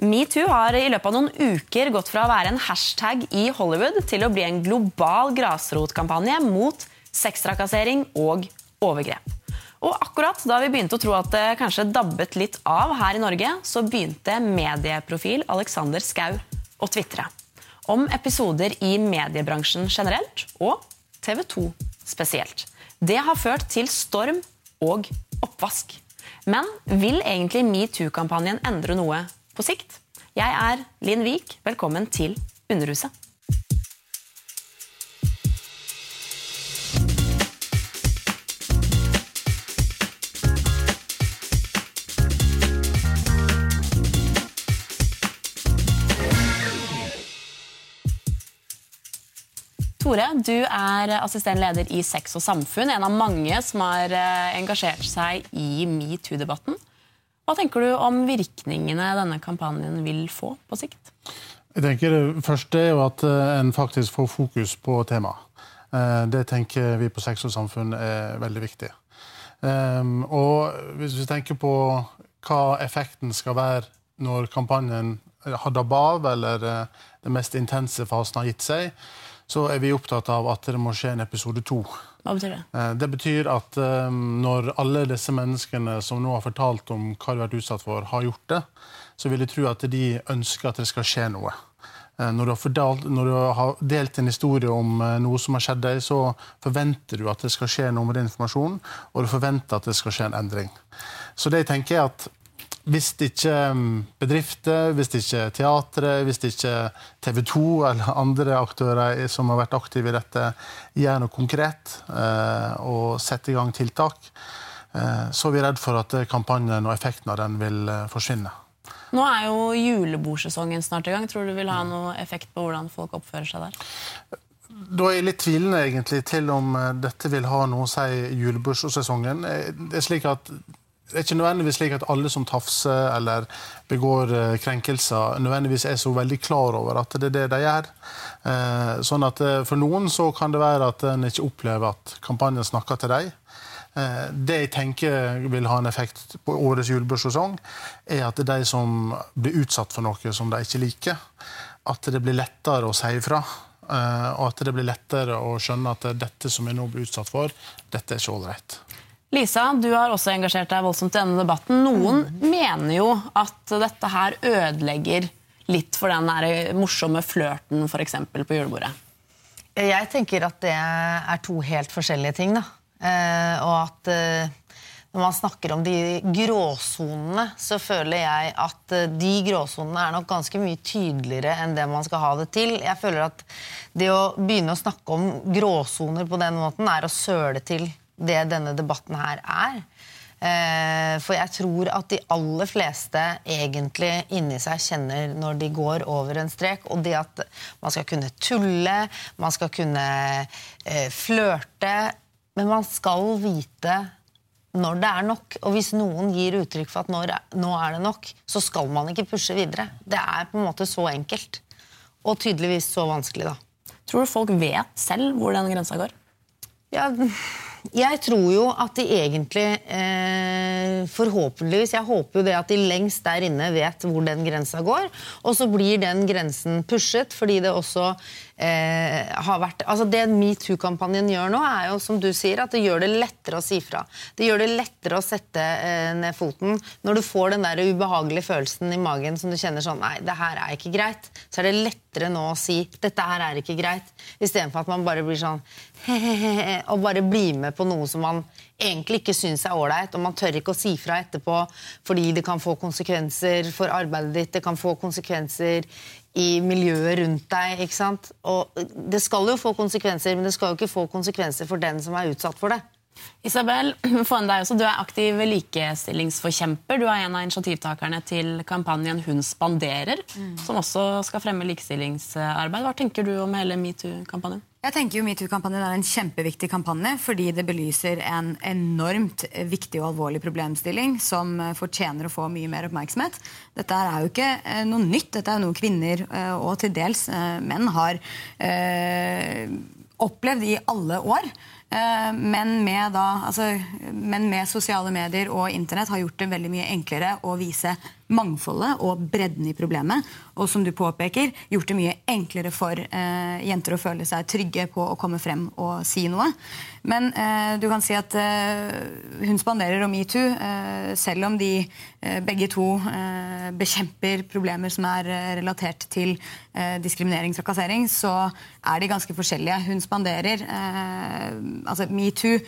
Metoo har i løpet av noen uker gått fra å være en hashtag i Hollywood til å bli en global grasrotkampanje mot sextrakassering og overgrep. Og akkurat da vi begynte å tro at det kanskje dabbet litt av her i Norge, så begynte medieprofil Alexander Skau å tvitre. Om episoder i mediebransjen generelt, og TV 2 spesielt. Det har ført til storm og oppvask. Men vil egentlig metoo-kampanjen endre noe på sikt. Jeg er Linn Vik. Velkommen til Underhuset. Tore, du er assisterende leder i Sex og samfunn, en av mange som har eh, engasjert seg i metoo-debatten. Hva tenker du om virkningene denne kampanjen vil få på sikt? Jeg tenker Det første er jo at eh, en faktisk får fokus på temaet. Eh, det tenker vi på Sex og samfunn er veldig viktig. Ehm, og hvis vi tenker på hva effekten skal være når kampanjen har dabba av, eller eh, den mest intense fasen har gitt seg, så er vi opptatt av at det må skje en episode to. Hva betyr det? Eh, det betyr at um, når alle disse menneskene som nå har fortalt om hva de har vært utsatt for, har gjort det, så vil jeg tro at de ønsker at det skal skje noe. Eh, når du, fordalt, når du har delt en historie om noe som har skjedd deg, så forventer du at det skal skje noe med den informasjonen, og du forventer at det skal skje en endring. Så det jeg tenker er at hvis ikke mm, bedrifter, hvis ikke teatret, hvis ikke TV 2 eller andre aktører som har vært aktive i dette, gjør noe konkret eh, og setter i gang tiltak, eh, så er vi redd for at kampanjen og effekten av den vil eh, forsvinne. Nå er jo julebordsesongen snart i gang. Tror du det vil ha noe effekt på hvordan folk oppfører seg der? Da er jeg litt tvilende egentlig til om dette vil ha noe å si julebordsesongen. Det er slik at det er ikke nødvendigvis slik at alle som tafser eller begår eh, krenkelser, nødvendigvis er så veldig klar over at det er det de gjør. Eh, sånn at eh, For noen så kan det være at en ikke opplever at kampanjen snakker til dem. Det jeg tenker vil ha en effekt på årets julebordsesong, er at det er de som blir utsatt for noe som de ikke liker, at det blir lettere å si ifra. Og at det blir lettere å skjønne at dette som jeg nå blir utsatt for, dette er ikke ålreit. Lisa, du har også engasjert deg voldsomt i denne debatten. Noen mm. mener jo at dette her ødelegger litt for den der morsomme flørten f.eks. på julebordet. Jeg tenker at det er to helt forskjellige ting. Da. Eh, og at eh, når man snakker om de gråsonene, så føler jeg at eh, de gråsonene er nok ganske mye tydeligere enn det man skal ha det til. Jeg føler at det å begynne å snakke om gråsoner på den måten, er å søle til det denne debatten her er. Eh, for jeg tror at de aller fleste egentlig inni seg kjenner når de går over en strek. Og det at man skal kunne tulle, man skal kunne eh, flørte, men man skal vite når det er nok. Og hvis noen gir uttrykk for at når, nå er det nok, så skal man ikke pushe videre. Det er på en måte så enkelt. Og tydeligvis så vanskelig, da. Tror du folk vet selv hvor den grensa går? Ja, jeg tror jo at de egentlig eh, Forhåpentligvis Jeg håper jo det at de lengst der inne vet hvor den grensa går. Og så blir den grensen pushet fordi det også eh, har vært altså Det metoo-kampanjen gjør nå, er jo som du sier, at det gjør det lettere å si fra. Det gjør det lettere å sette eh, ned foten. Når du får den der ubehagelige følelsen i magen som du kjenner sånn Nei, det her er ikke greit. Så er det lettere nå å si dette her er ikke greit, istedenfor at man bare blir sånn he-he-he og bare blir med på noe som man egentlig ikke syns er ålreit, og man tør ikke å si fra etterpå fordi det kan få konsekvenser for arbeidet ditt, det kan få konsekvenser i miljøet rundt deg. ikke sant? Og det skal jo få konsekvenser, men det skal jo ikke få konsekvenser for den som er utsatt for det. Isabel, for deg også, Du er aktiv likestillingsforkjemper. Du er en av initiativtakerne til kampanjen Hun spanderer, mm. som også skal fremme likestillingsarbeid. Hva tenker du om hele metoo-kampanjen? Jeg tenker jo MeToo-kampanjen er en kjempeviktig kampanje fordi det belyser en enormt viktig og alvorlig problemstilling som fortjener å få mye mer oppmerksomhet. Dette er jo ikke eh, noe nytt. Dette er noe kvinner, eh, og til dels eh, menn, har opplevd i alle år. Men med, da, altså, men med, sosiale medier og internett har gjort det veldig mye enklere å vise mangfoldet og bredden i problemet. Og som du påpeker, gjort det mye enklere for eh, jenter å føle seg trygge på å komme frem og si noe. Men eh, du kan si at eh, hun spanderer om metoo, eh, selv om de eh, begge to eh, bekjemper problemer som er relatert til diskriminering og trakassering, så er de ganske forskjellige. Hun spanderer altså Metoo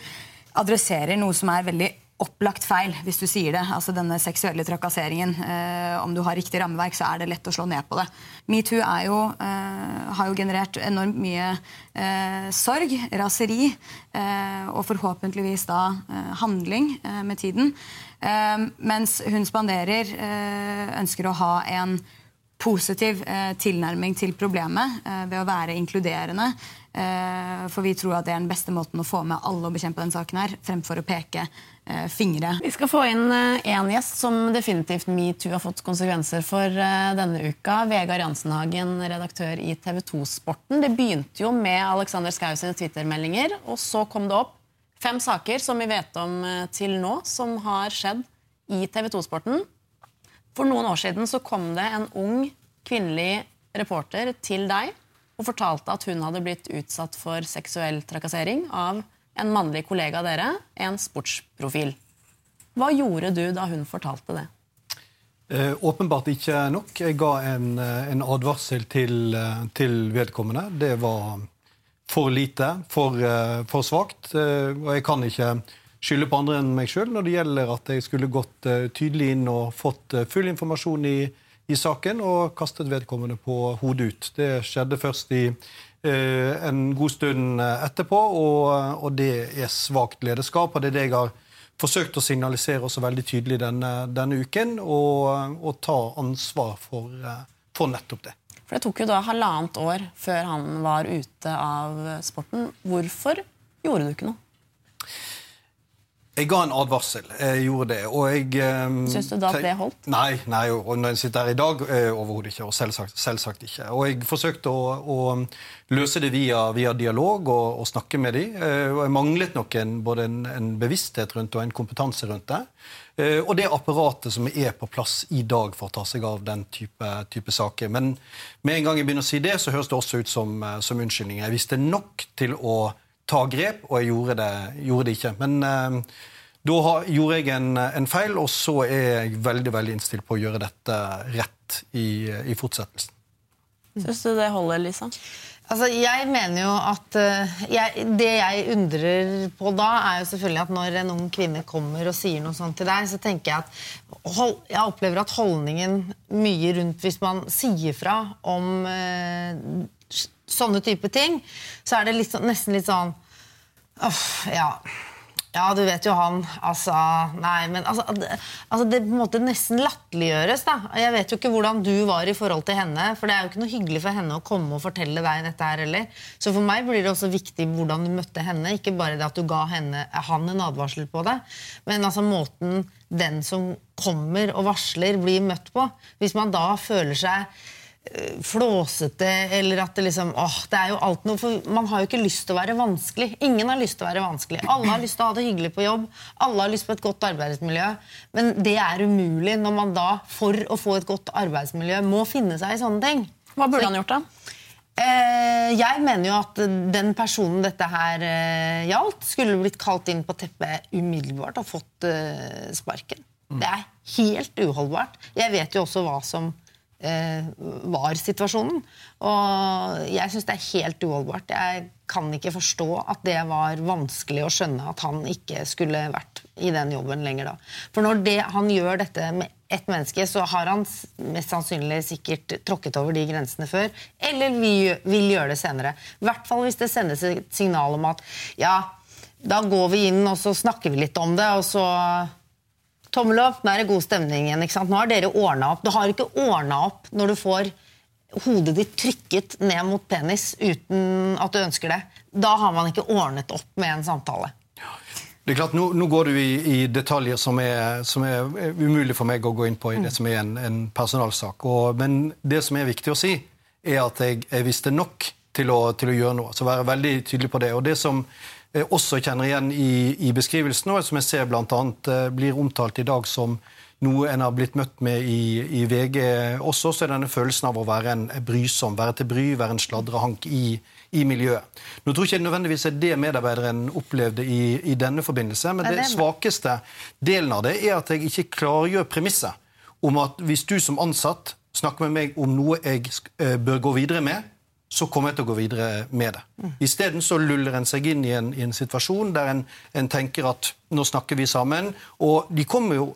adresserer noe som er veldig opplagt feil hvis du sier det. Altså denne seksuelle trakasseringen. Eh, om du har riktig rammeverk, så er det lett å slå ned på det. Metoo eh, har jo generert enormt mye eh, sorg, raseri, eh, og forhåpentligvis da eh, handling eh, med tiden. mens hun spanderer ønsker å ha en positiv tilnærming til problemet ved å være inkluderende. for vi tror at det er den beste måten å få med alle å bekjempe den saken her, fremfor å peke fingre. Vi skal få inn én eh, gjest som definitivt metoo har fått konsekvenser for eh, denne uka. Vegard Jansenhagen, redaktør i TV 2-sporten. Det begynte jo med Alexander Schou sine Twitter-meldinger, og så kom det opp fem saker som vi vet om til nå, som har skjedd i TV 2-sporten. For noen år siden så kom det en ung kvinnelig reporter til deg og fortalte at hun hadde blitt utsatt for seksuell trakassering av en mannlig kollega av dere, en sportsprofil. Hva gjorde du da hun fortalte det? Eh, åpenbart ikke nok. Jeg ga en, eh, en advarsel til, eh, til, vedkommende. Det var for lite, for, eh, for svakt. Og jeg kan ikke skylde på andre enn meg sjøl når det gjelder at jeg skulle gått tydelig inn og fått full informasjon i, i saken og kastet vedkommende på hodet ut. Det skjedde først i en god stund eh, etterpå, og, og det er svakt lederskap. og det er det jeg har forsøkt å signalisere også veldig tydelig denne, denne uken, og, og, ta ansvar for, eh, for, nettopp det. For Det tok jo da halvannet år før han var ute av sporten. Hvorfor gjorde du ikke noe? Jeg ga en advarsel. Jeg gjorde det. og jeg... Um, Syns du da at det holdt? Nei, nei, og når jeg sitter her i dag, uh, overhodet ikke. Og selvsagt, selvsagt, ikke. Og jeg forsøkte å, å løse det via, via dialog og, og, snakke med dem. Uh, og jeg manglet nok en, både en, en, bevissthet rundt og en kompetanse rundt det. Uh, og det apparatet som er på plass i dag for å ta seg av den type, type saker. Men med en gang jeg begynner å si det, så høres det også ut som, som unnskyldning. Jeg visste nok til å ta grep, og jeg gjorde det, gjorde det ikke. Men eh, da gjorde jeg en, en, feil, og så er jeg veldig veldig innstilt på å gjøre dette rett i, i fortsettelsen. Syns du det holder, Lisa? Altså, jeg mener jo at uh, jeg, Det jeg undrer på da, er jo selvfølgelig at når en ung kvinne kommer og sier noe sånt til deg, så tenker jeg at hold, jeg opplever at holdningen mye rundt hvis man sier fra om uh, sånne type ting, så er det litt, nesten litt sånn Uff, ja. Ja, du vet jo han. Altså Nei, men altså, altså Det på en måte nesten latterliggjøres. da. Jeg vet jo ikke hvordan du var i forhold til henne. For det er jo ikke noe hyggelig for henne å komme og fortelle deg dette her heller. Så for meg blir det også viktig hvordan du møtte henne. Ikke bare det at du ga henne, han en advarsel på det, men altså måten den som kommer og varsler, blir møtt på. Hvis man da føler seg flåsete, eller at det liksom åh, det er jo alt noe, for Man har jo ikke lyst til å være vanskelig. Ingen har lyst til å være vanskelig. Alle har lyst til å ha det hyggelig på jobb. Alle har lyst på et godt arbeidsmiljø. Men det er umulig når man da, for å få et godt arbeidsmiljø, må finne seg i sånne ting. Hva burde han gjort, da? Eh, jeg mener jo at den personen dette her eh, gjaldt, skulle blitt kalt inn på teppet umiddelbart og fått eh, sparken. Det er helt uholdbart. Jeg vet jo også hva som var situasjonen. Og jeg syns det er helt uholdbart. Jeg kan ikke forstå at det var vanskelig å skjønne at han ikke skulle vært i den jobben lenger da. For når det, han gjør dette med ett menneske, så har han mest sannsynlig sikkert tråkket over de grensene før. Eller vil, vil gjøre det senere. I hvert fall hvis det sendes et signal om at ja, da går vi inn og så snakker vi litt om det, og så Tommel opp, nå er det god stemning igjen. ikke sant? Nå har dere ordna opp. Du har ikke ordna opp når du får hodet ditt trykket ned mot penis uten at du ønsker det. Da har man ikke ordnet opp med en samtale. Det er klart, Nå, nå går du i, i detaljer som er, som er, umulig for meg å gå inn på i det som er en, en personalsak. Og, men det som er viktig å si, er at jeg, jeg visste nok til å, til å, gjøre noe. Så være veldig tydelig på det. Og det som også kjenner igjen i, i beskrivelsen, og som jeg ser bl.a. Eh, blir omtalt i dag som noe en har blitt møtt med i, i VG også, så er denne følelsen av å være en brysom, være til bry, være en sladrehank i, i miljøet. Nå tror ikke jeg nødvendigvis er det medarbeideren opplevde i, i denne forbindelse, men det svakeste delen av det er at jeg ikke klargjør premisset om at hvis du som ansatt snakker med meg om noe jeg eh, bør gå videre med, så kommer jeg til å gå videre med det. Isteden så luller en seg inn i en, i en situasjon der en, en tenker at nå snakker vi sammen. Og de kommer jo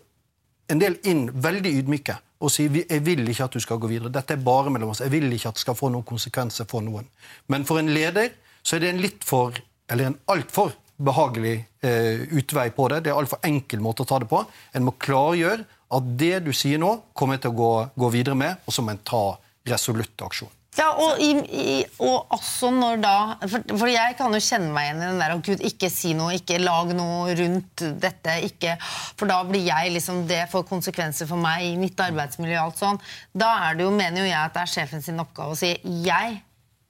en del inn veldig ydmyke og sier jeg vil ikke at du skal gå videre. Dette er bare mellom oss. Jeg vil ikke at det skal få noen konsekvenser for noen. Men for en leder så er det en litt for, eller en altfor behagelig eh, utvei på det. Det er altfor enkel måte å ta det på. En må klargjøre at det du sier nå, kommer jeg til å gå, gå videre med, og så må en ta resolutt aksjon. Ja, og, i, i, og også når da for, for jeg kan jo kjenne meg igjen i den der å gud, ikke si noe, ikke lag noe rundt dette. ikke, For da blir jeg liksom Det får konsekvenser for meg i mitt arbeidsmiljø. og alt sånn. Da er det jo, mener jo jeg at det er sjefen sin oppgave å si jeg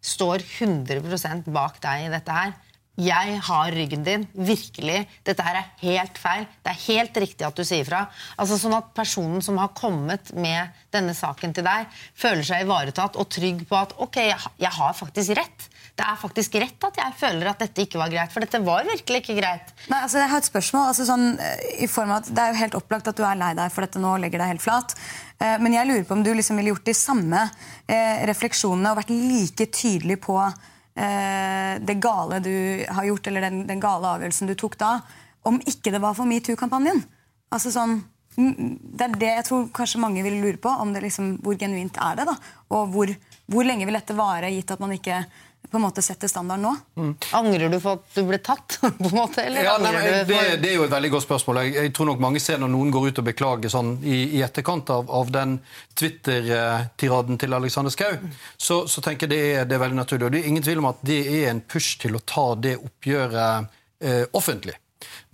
står 100% bak deg i dette her. Jeg har ryggen din. Virkelig. Dette her er helt feil. Det er helt riktig at du sier fra. Altså Sånn at personen som har kommet med denne saken til deg, føler seg ivaretatt og trygg på at ok, jeg har faktisk rett. Det er faktisk rett at jeg føler at dette ikke var greit. For dette var virkelig ikke greit. Nei, altså Jeg har et spørsmål. altså sånn, eh, i form av at Det er jo helt opplagt at du er lei deg for dette nå og legger deg helt flat. Eh, Men jeg lurer på om du liksom ville gjort de samme eh, refleksjonene og vært like tydelig på det gale du har gjort, eller den, den gale avgjørelsen du tok da, om ikke det var for metoo-kampanjen. Altså sånn, Det er det jeg tror kanskje mange vil lure på. liksom, Hvor genuint er det? da? Og hvor, hvor lenge vil dette vare, gitt at man ikke på en måte setter standarden nå? Angrer du for at du ble tatt? på en måte, eller Ja, nei, angrer det, det er jo et veldig godt spørsmål. Jeg, jeg tror nok mange ser når noen går ut og beklager sånn i, i etterkant av, av den Twitter-tiraden til Alexander Schou, så, så tenker jeg det er, det er veldig naturlig. Og det er ingen tvil om at det er en push til å ta det oppgjøret eh, offentlig.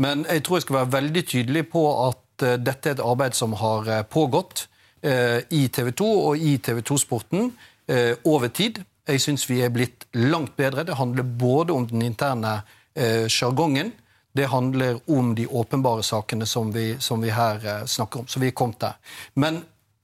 Men jeg tror jeg skal være veldig tydelig på at eh, dette er et arbeid som har eh, pågått eh, i TV 2 og i TV 2-sporten eh, over tid. Jeg syns vi er blitt langt bedre. Det handler både om den interne eh, sjargongen, det handler om de åpenbare sakene som vi, som vi her eh, snakker om. Så vi er kommet der. Men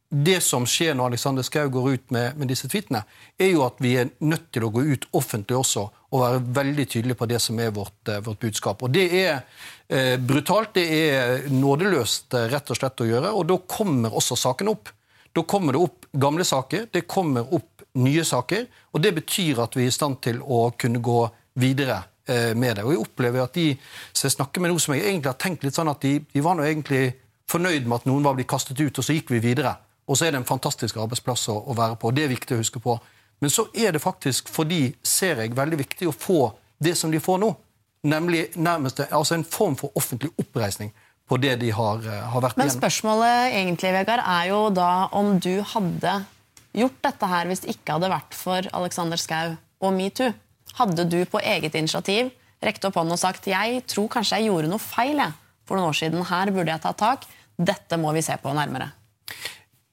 det som skjer når Alexander Schou går ut med, med disse tweetene, er jo at vi er nødt til å gå ut offentlig også og være veldig tydelige på det som er vårt, eh, vårt budskap. Og Det er eh, brutalt, det er nådeløst eh, rett og slett å gjøre, og da kommer også saken opp. Da kommer det opp gamle saker, det kommer opp nye saker, og det betyr at vi er i stand til å kunne gå videre eh, med det. Og jeg opplever at de som jeg snakker med nå, som jeg egentlig har tenkt litt sånn at de, de var nå egentlig fornøyd med at noen var blitt kastet ut, og så gikk vi videre. Og så er det en fantastisk arbeidsplass å, å være på. og Det er viktig å huske på. Men så er det faktisk for de, ser jeg, veldig viktig å få det som de får nå. Nemlig nærmest altså en form for offentlig oppreisning på det de har, eh, har vært Men igjennom. spørsmålet egentlig, Vegard, er jo da om du hadde gjort dette her hvis det ikke hadde vært for Alexander Schou og metoo. Hadde du på eget initiativ rekt opp hånden og sagt jeg tror kanskje jeg gjorde noe feil jeg, for noen år siden. Her burde jeg ta tak. Dette må vi se på nærmere.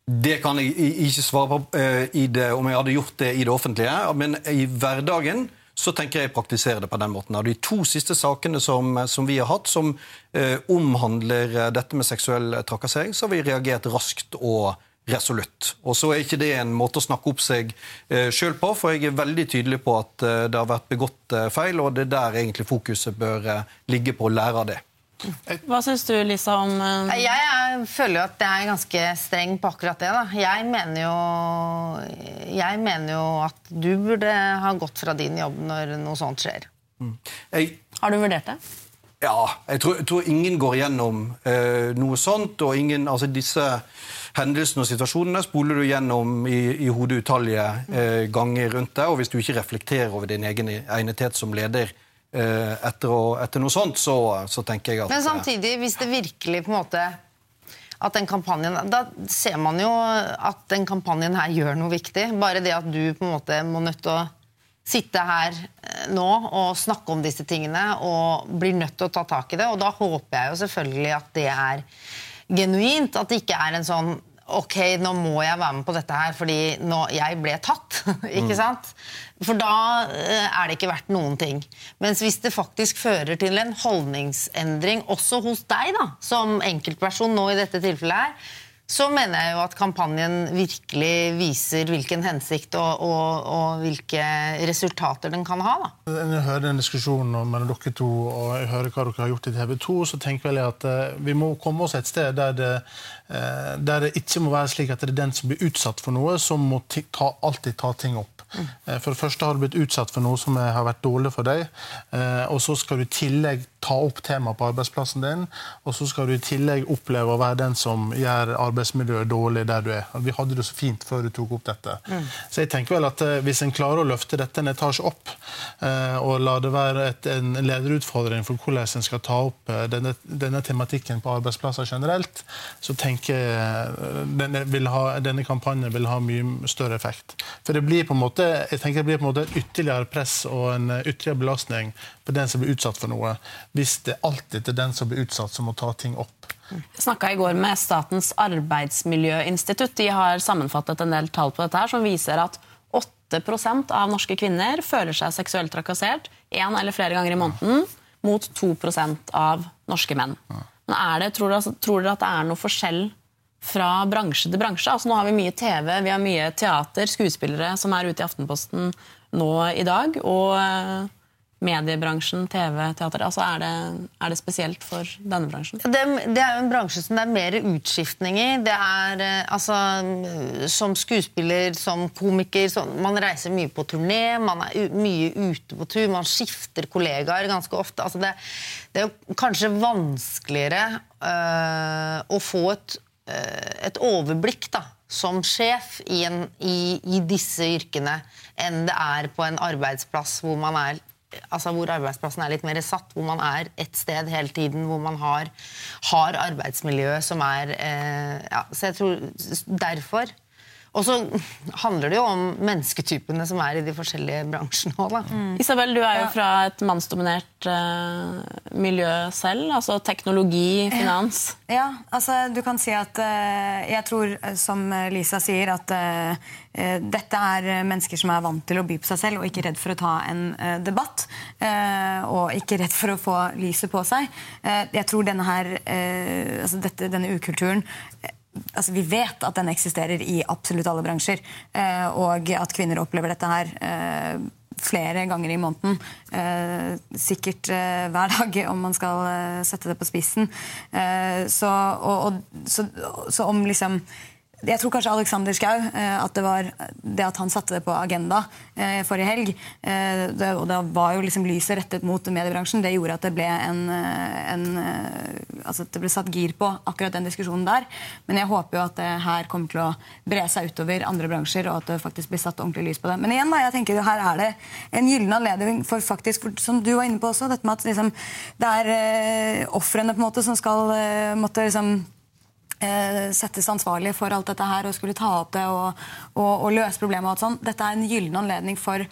Det kan jeg ikke svare på eh, det, om jeg hadde gjort det i det offentlige. Men i hverdagen så tenker jeg praktisere det på den måten. Av de to siste sakene som, som vi har hatt, som eh, omhandler eh, dette med seksuell trakassering, så har vi reagert raskt og resolutt. Og så er ikke det en måte å snakke opp seg eh, sjøl på, for jeg er veldig tydelig på at eh, det har vært begått eh, feil, og det er der egentlig fokuset bør eh, ligge på å lære av det. Hva syns du, Lisa, om Jeg er, føler jo at jeg er ganske streng på akkurat det. da. Jeg mener jo, jeg mener jo at du burde ha gått fra din jobb når noe sånt skjer. Jeg Har du vurdert det? Ja, jeg tror, jeg tror ingen går gjennom eh, noe sånt. og ingen, altså Disse hendelsene og situasjonene spoler du gjennom i, i hodet utallige eh, ganger rundt deg. Og hvis du ikke reflekterer over din egen egnethet som leder eh, etter, å, etter noe sånt, så, så tenker jeg at Men samtidig, hvis det virkelig på en måte at den kampanjen, Da ser man jo at den kampanjen her gjør noe viktig. Bare det at du på en måte må nødt til å sitte her eh, nå og snakke om disse tingene og blir nødt til å ta tak i det. Og da håper jeg jo selvfølgelig at det er genuint. At det ikke er en sånn Ok, nå må jeg være med på dette her, fordi nå, jeg ble tatt. ikke sant? For da eh, er det ikke verdt noen ting. Mens hvis det faktisk fører til en holdningsendring også hos deg, da, som enkeltperson nå i dette tilfellet her, så mener jeg jo at kampanjen virkelig viser hvilken hensikt og, og, og hvilke resultater den kan ha. da. Når jeg hører den diskusjonen mellom dere to, og jeg hører hva dere har gjort i TV 2, så tenker jeg at uh, vi må komme oss et sted der det, uh, der det ikke må være slik at det er den som blir utsatt for noe, som må ta, alltid ta ting opp. Mm. For det første har du blitt utsatt for noe som har vært dårlig for deg, og så skal du i tillegg ta opp temaet på arbeidsplassen din, og så skal du i tillegg oppleve å være den som gjør arbeidsmiljøet dårlig der du er. Vi hadde det så fint før du tok opp dette. Mm. Så jeg tenker vel at eh, Hvis en klarer å løfte dette en etasje opp, eh, og la det være et, en lederutfordring for hvordan en skal ta opp eh, denne, denne, tematikken på arbeidsplasser generelt, så tenker jeg denne, ha, denne, kampanjen vil ha mye større effekt. For det blir på en måte, jeg tenker det blir på en måte et ytterligere press og en ytterligere belastning på den som blir utsatt for noe hvis det alltid er den som blir utsatt, som må ta ting opp. Jeg snakka i går med Statens arbeidsmiljøinstitutt. De har sammenfattet en del tall på dette her, som viser at 8% av norske kvinner føler seg seksuelt trakassert én eller flere ganger i måneden, mot 2% av norske menn. Men det, tror, dere, tror dere at det er noe forskjell fra bransje til bransje? Altså, nå har vi mye TV, vi har mye teater, skuespillere som er ute i Aftenposten nå i dag. og mediebransjen, TV, teater? Altså er, det, er, det, spesielt for denne bransjen? Det, det, er jo en bransje som det er mer utskiftning i. Det er eh, altså Som skuespiller, som komiker så, Man reiser mye på turné, man er mye ute på tur, man skifter kollegaer ganske ofte. Altså det, det, er jo kanskje vanskeligere øh, å få et, et overblikk da, som sjef i, en, i, i disse yrkene enn det er på en arbeidsplass hvor man er altså hvor arbeidsplassen er litt mer satt, hvor man er et sted hele tiden, hvor man har, har arbeidsmiljø som er eh, ja, Så jeg tror derfor og så handler det jo om mennesketypene som er i de forskjellige bransjene òg, mm. Isabel, du er jo fra et mannsdominert uh, miljø selv. Altså teknologi, finans. Ja, ja altså du kan si at uh, jeg tror, eh, som Lisa sier, at uh, dette er mennesker som er vant til å by på seg selv og ikke redd for å ta en debatt. og ikke redd for å få lyset på seg. jeg tror denne her, altså dette, denne ukulturen altså Vi vet at den eksisterer i absolutt alle bransjer. Eh, og at kvinner opplever dette her eh, flere ganger i måneden. Eh, sikkert hver dag, om man skal sette det på spissen. Så, og, og, så, så om liksom jeg tror kanskje Alexander Schou, eh, at det var det at han satte det på agenda eh, forrige helg, eh, det, og da var jo liksom lyset rettet mot mediebransjen, det gjorde at det ble en, en altså det ble satt gir på akkurat den diskusjonen der. Men jeg håper jo at det her kommer til å bre seg utover andre bransjer, og at det faktisk blir satt ordentlig lys på det. Men igjen da, jeg tenker her er det en gyllen anledning for faktisk, for, som du var inne på også, dette med at liksom, det er ofrene som skal måtte liksom settes ansvarlig for alt dette her og skulle ta opp det og, og, og løse problemet. og sånn. Dette er en gyllen anledning for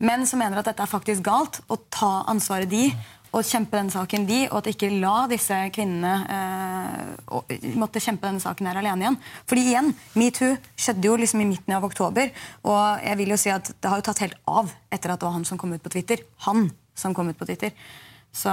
menn som mener at dette er faktisk galt, å ta ansvaret de og kjempe denne saken de, og at ikke la disse kvinnene eh, måtte kjempe denne saken her alene igjen. Fordi igjen, metoo skjedde jo liksom i midten av oktober, og jeg vil jo si at det har jo tatt helt av etter at det var han som kom ut på Twitter. Han som kom ut på Twitter. Så,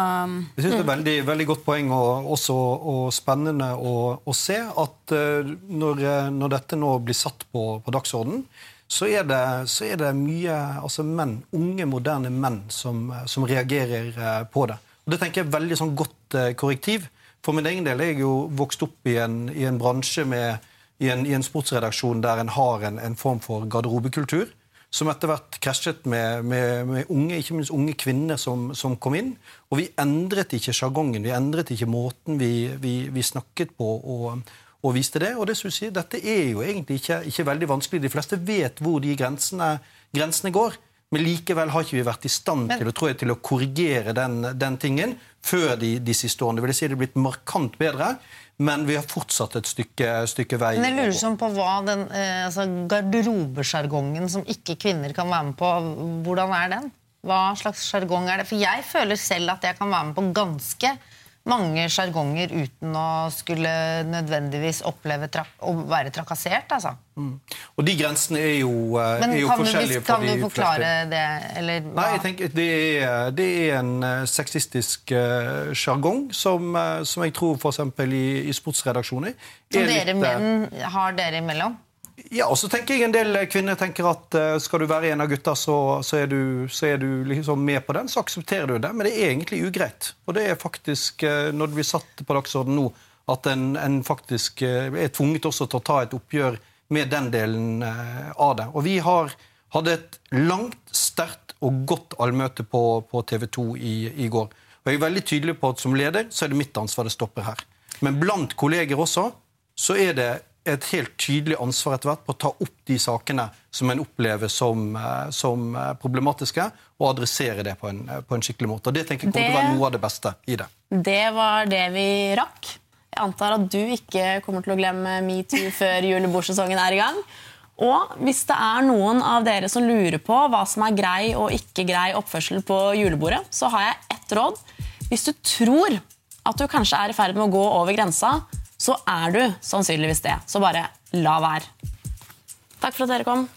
jeg synes Det er et veldig, veldig godt poeng og, også, og spennende å, å, se at uh, når, når, dette nå blir satt på, på dagsordenen, så er, det, så er det mye altså menn, unge, moderne menn som, som reagerer på det. Og Det tenker jeg er veldig sånn godt korrektiv. For min egen del er jeg jo vokst opp i en, i en bransje med, i en, i en, sportsredaksjon der en har en, en form for garderobekultur som etter hvert krasjet med, med, med, unge, ikke minst unge kvinner som, som, kom inn. Og vi endret ikke sjargongen, vi endret ikke måten vi, vi, vi snakket på og, og, viste det. Og det synes jeg, dette er jo egentlig ikke, ikke, veldig vanskelig. De fleste vet hvor de grensene, grensene går. Men likevel har ikke vi vært i stand til, å, jeg, til å korrigere den, den tingen før de, de, siste årene. Det vil si det er blitt markant bedre. Men vi har fortsatt et stykke, stykke vei. Men jeg lurer sånn på hva den eh, altså garderobesjargongen som ikke kvinner kan være med på, hvordan er den? Hva slags sjargong er det? For jeg føler selv at jeg kan være med på ganske mange sjargonger uten å skulle nødvendigvis oppleve å være trakassert. altså. Og de grensene er jo, eh, Men er jo forskjellige du, kan for de du forklare fleste. det? Eller hva? Nei, jeg tenker det er, det er en eh, sexistisk uh, som, uh, som jeg tror f.eks. I, i sportsredaksjoner Som er dere litt, eh, menn har dere imellom? Ja, og så tenker jeg En del kvinner tenker at eh, skal du være en av gutta, så, så, er, du, så er du liksom med på den, så aksepterer du det. Men det er egentlig ugreit. Og det er faktisk, eh, når det blir satt på dagsorden nå, at en, en faktisk eh, er tvunget også til å ta et oppgjør med den delen av det. Og vi har, hadde et langt, sterkt og godt allmøte på, på TV 2 i, i går. Og jeg er veldig tydelig på at som leder så er det mitt ansvar det stopper her. Men blant kolleger også så er det et helt tydelig ansvar etter hvert på å ta opp de sakene som en opplever som, eh, som eh, problematiske, og adressere det på en, eh, på en skikkelig måte. Og Det tenker jeg kommer til å være noe av det beste i det. Det var det vi rakk. Jeg antar at du ikke kommer til å glemme metoo før julebordsesongen er i gang. Og hvis det er noen av dere som lurer på hva som er grei og ikke grei oppførsel på julebordet, så har jeg ett råd. Hvis du tror at du kanskje er i ferd med å gå over grensa, så er du sannsynligvis det. Så bare la være. Takk for at dere kom.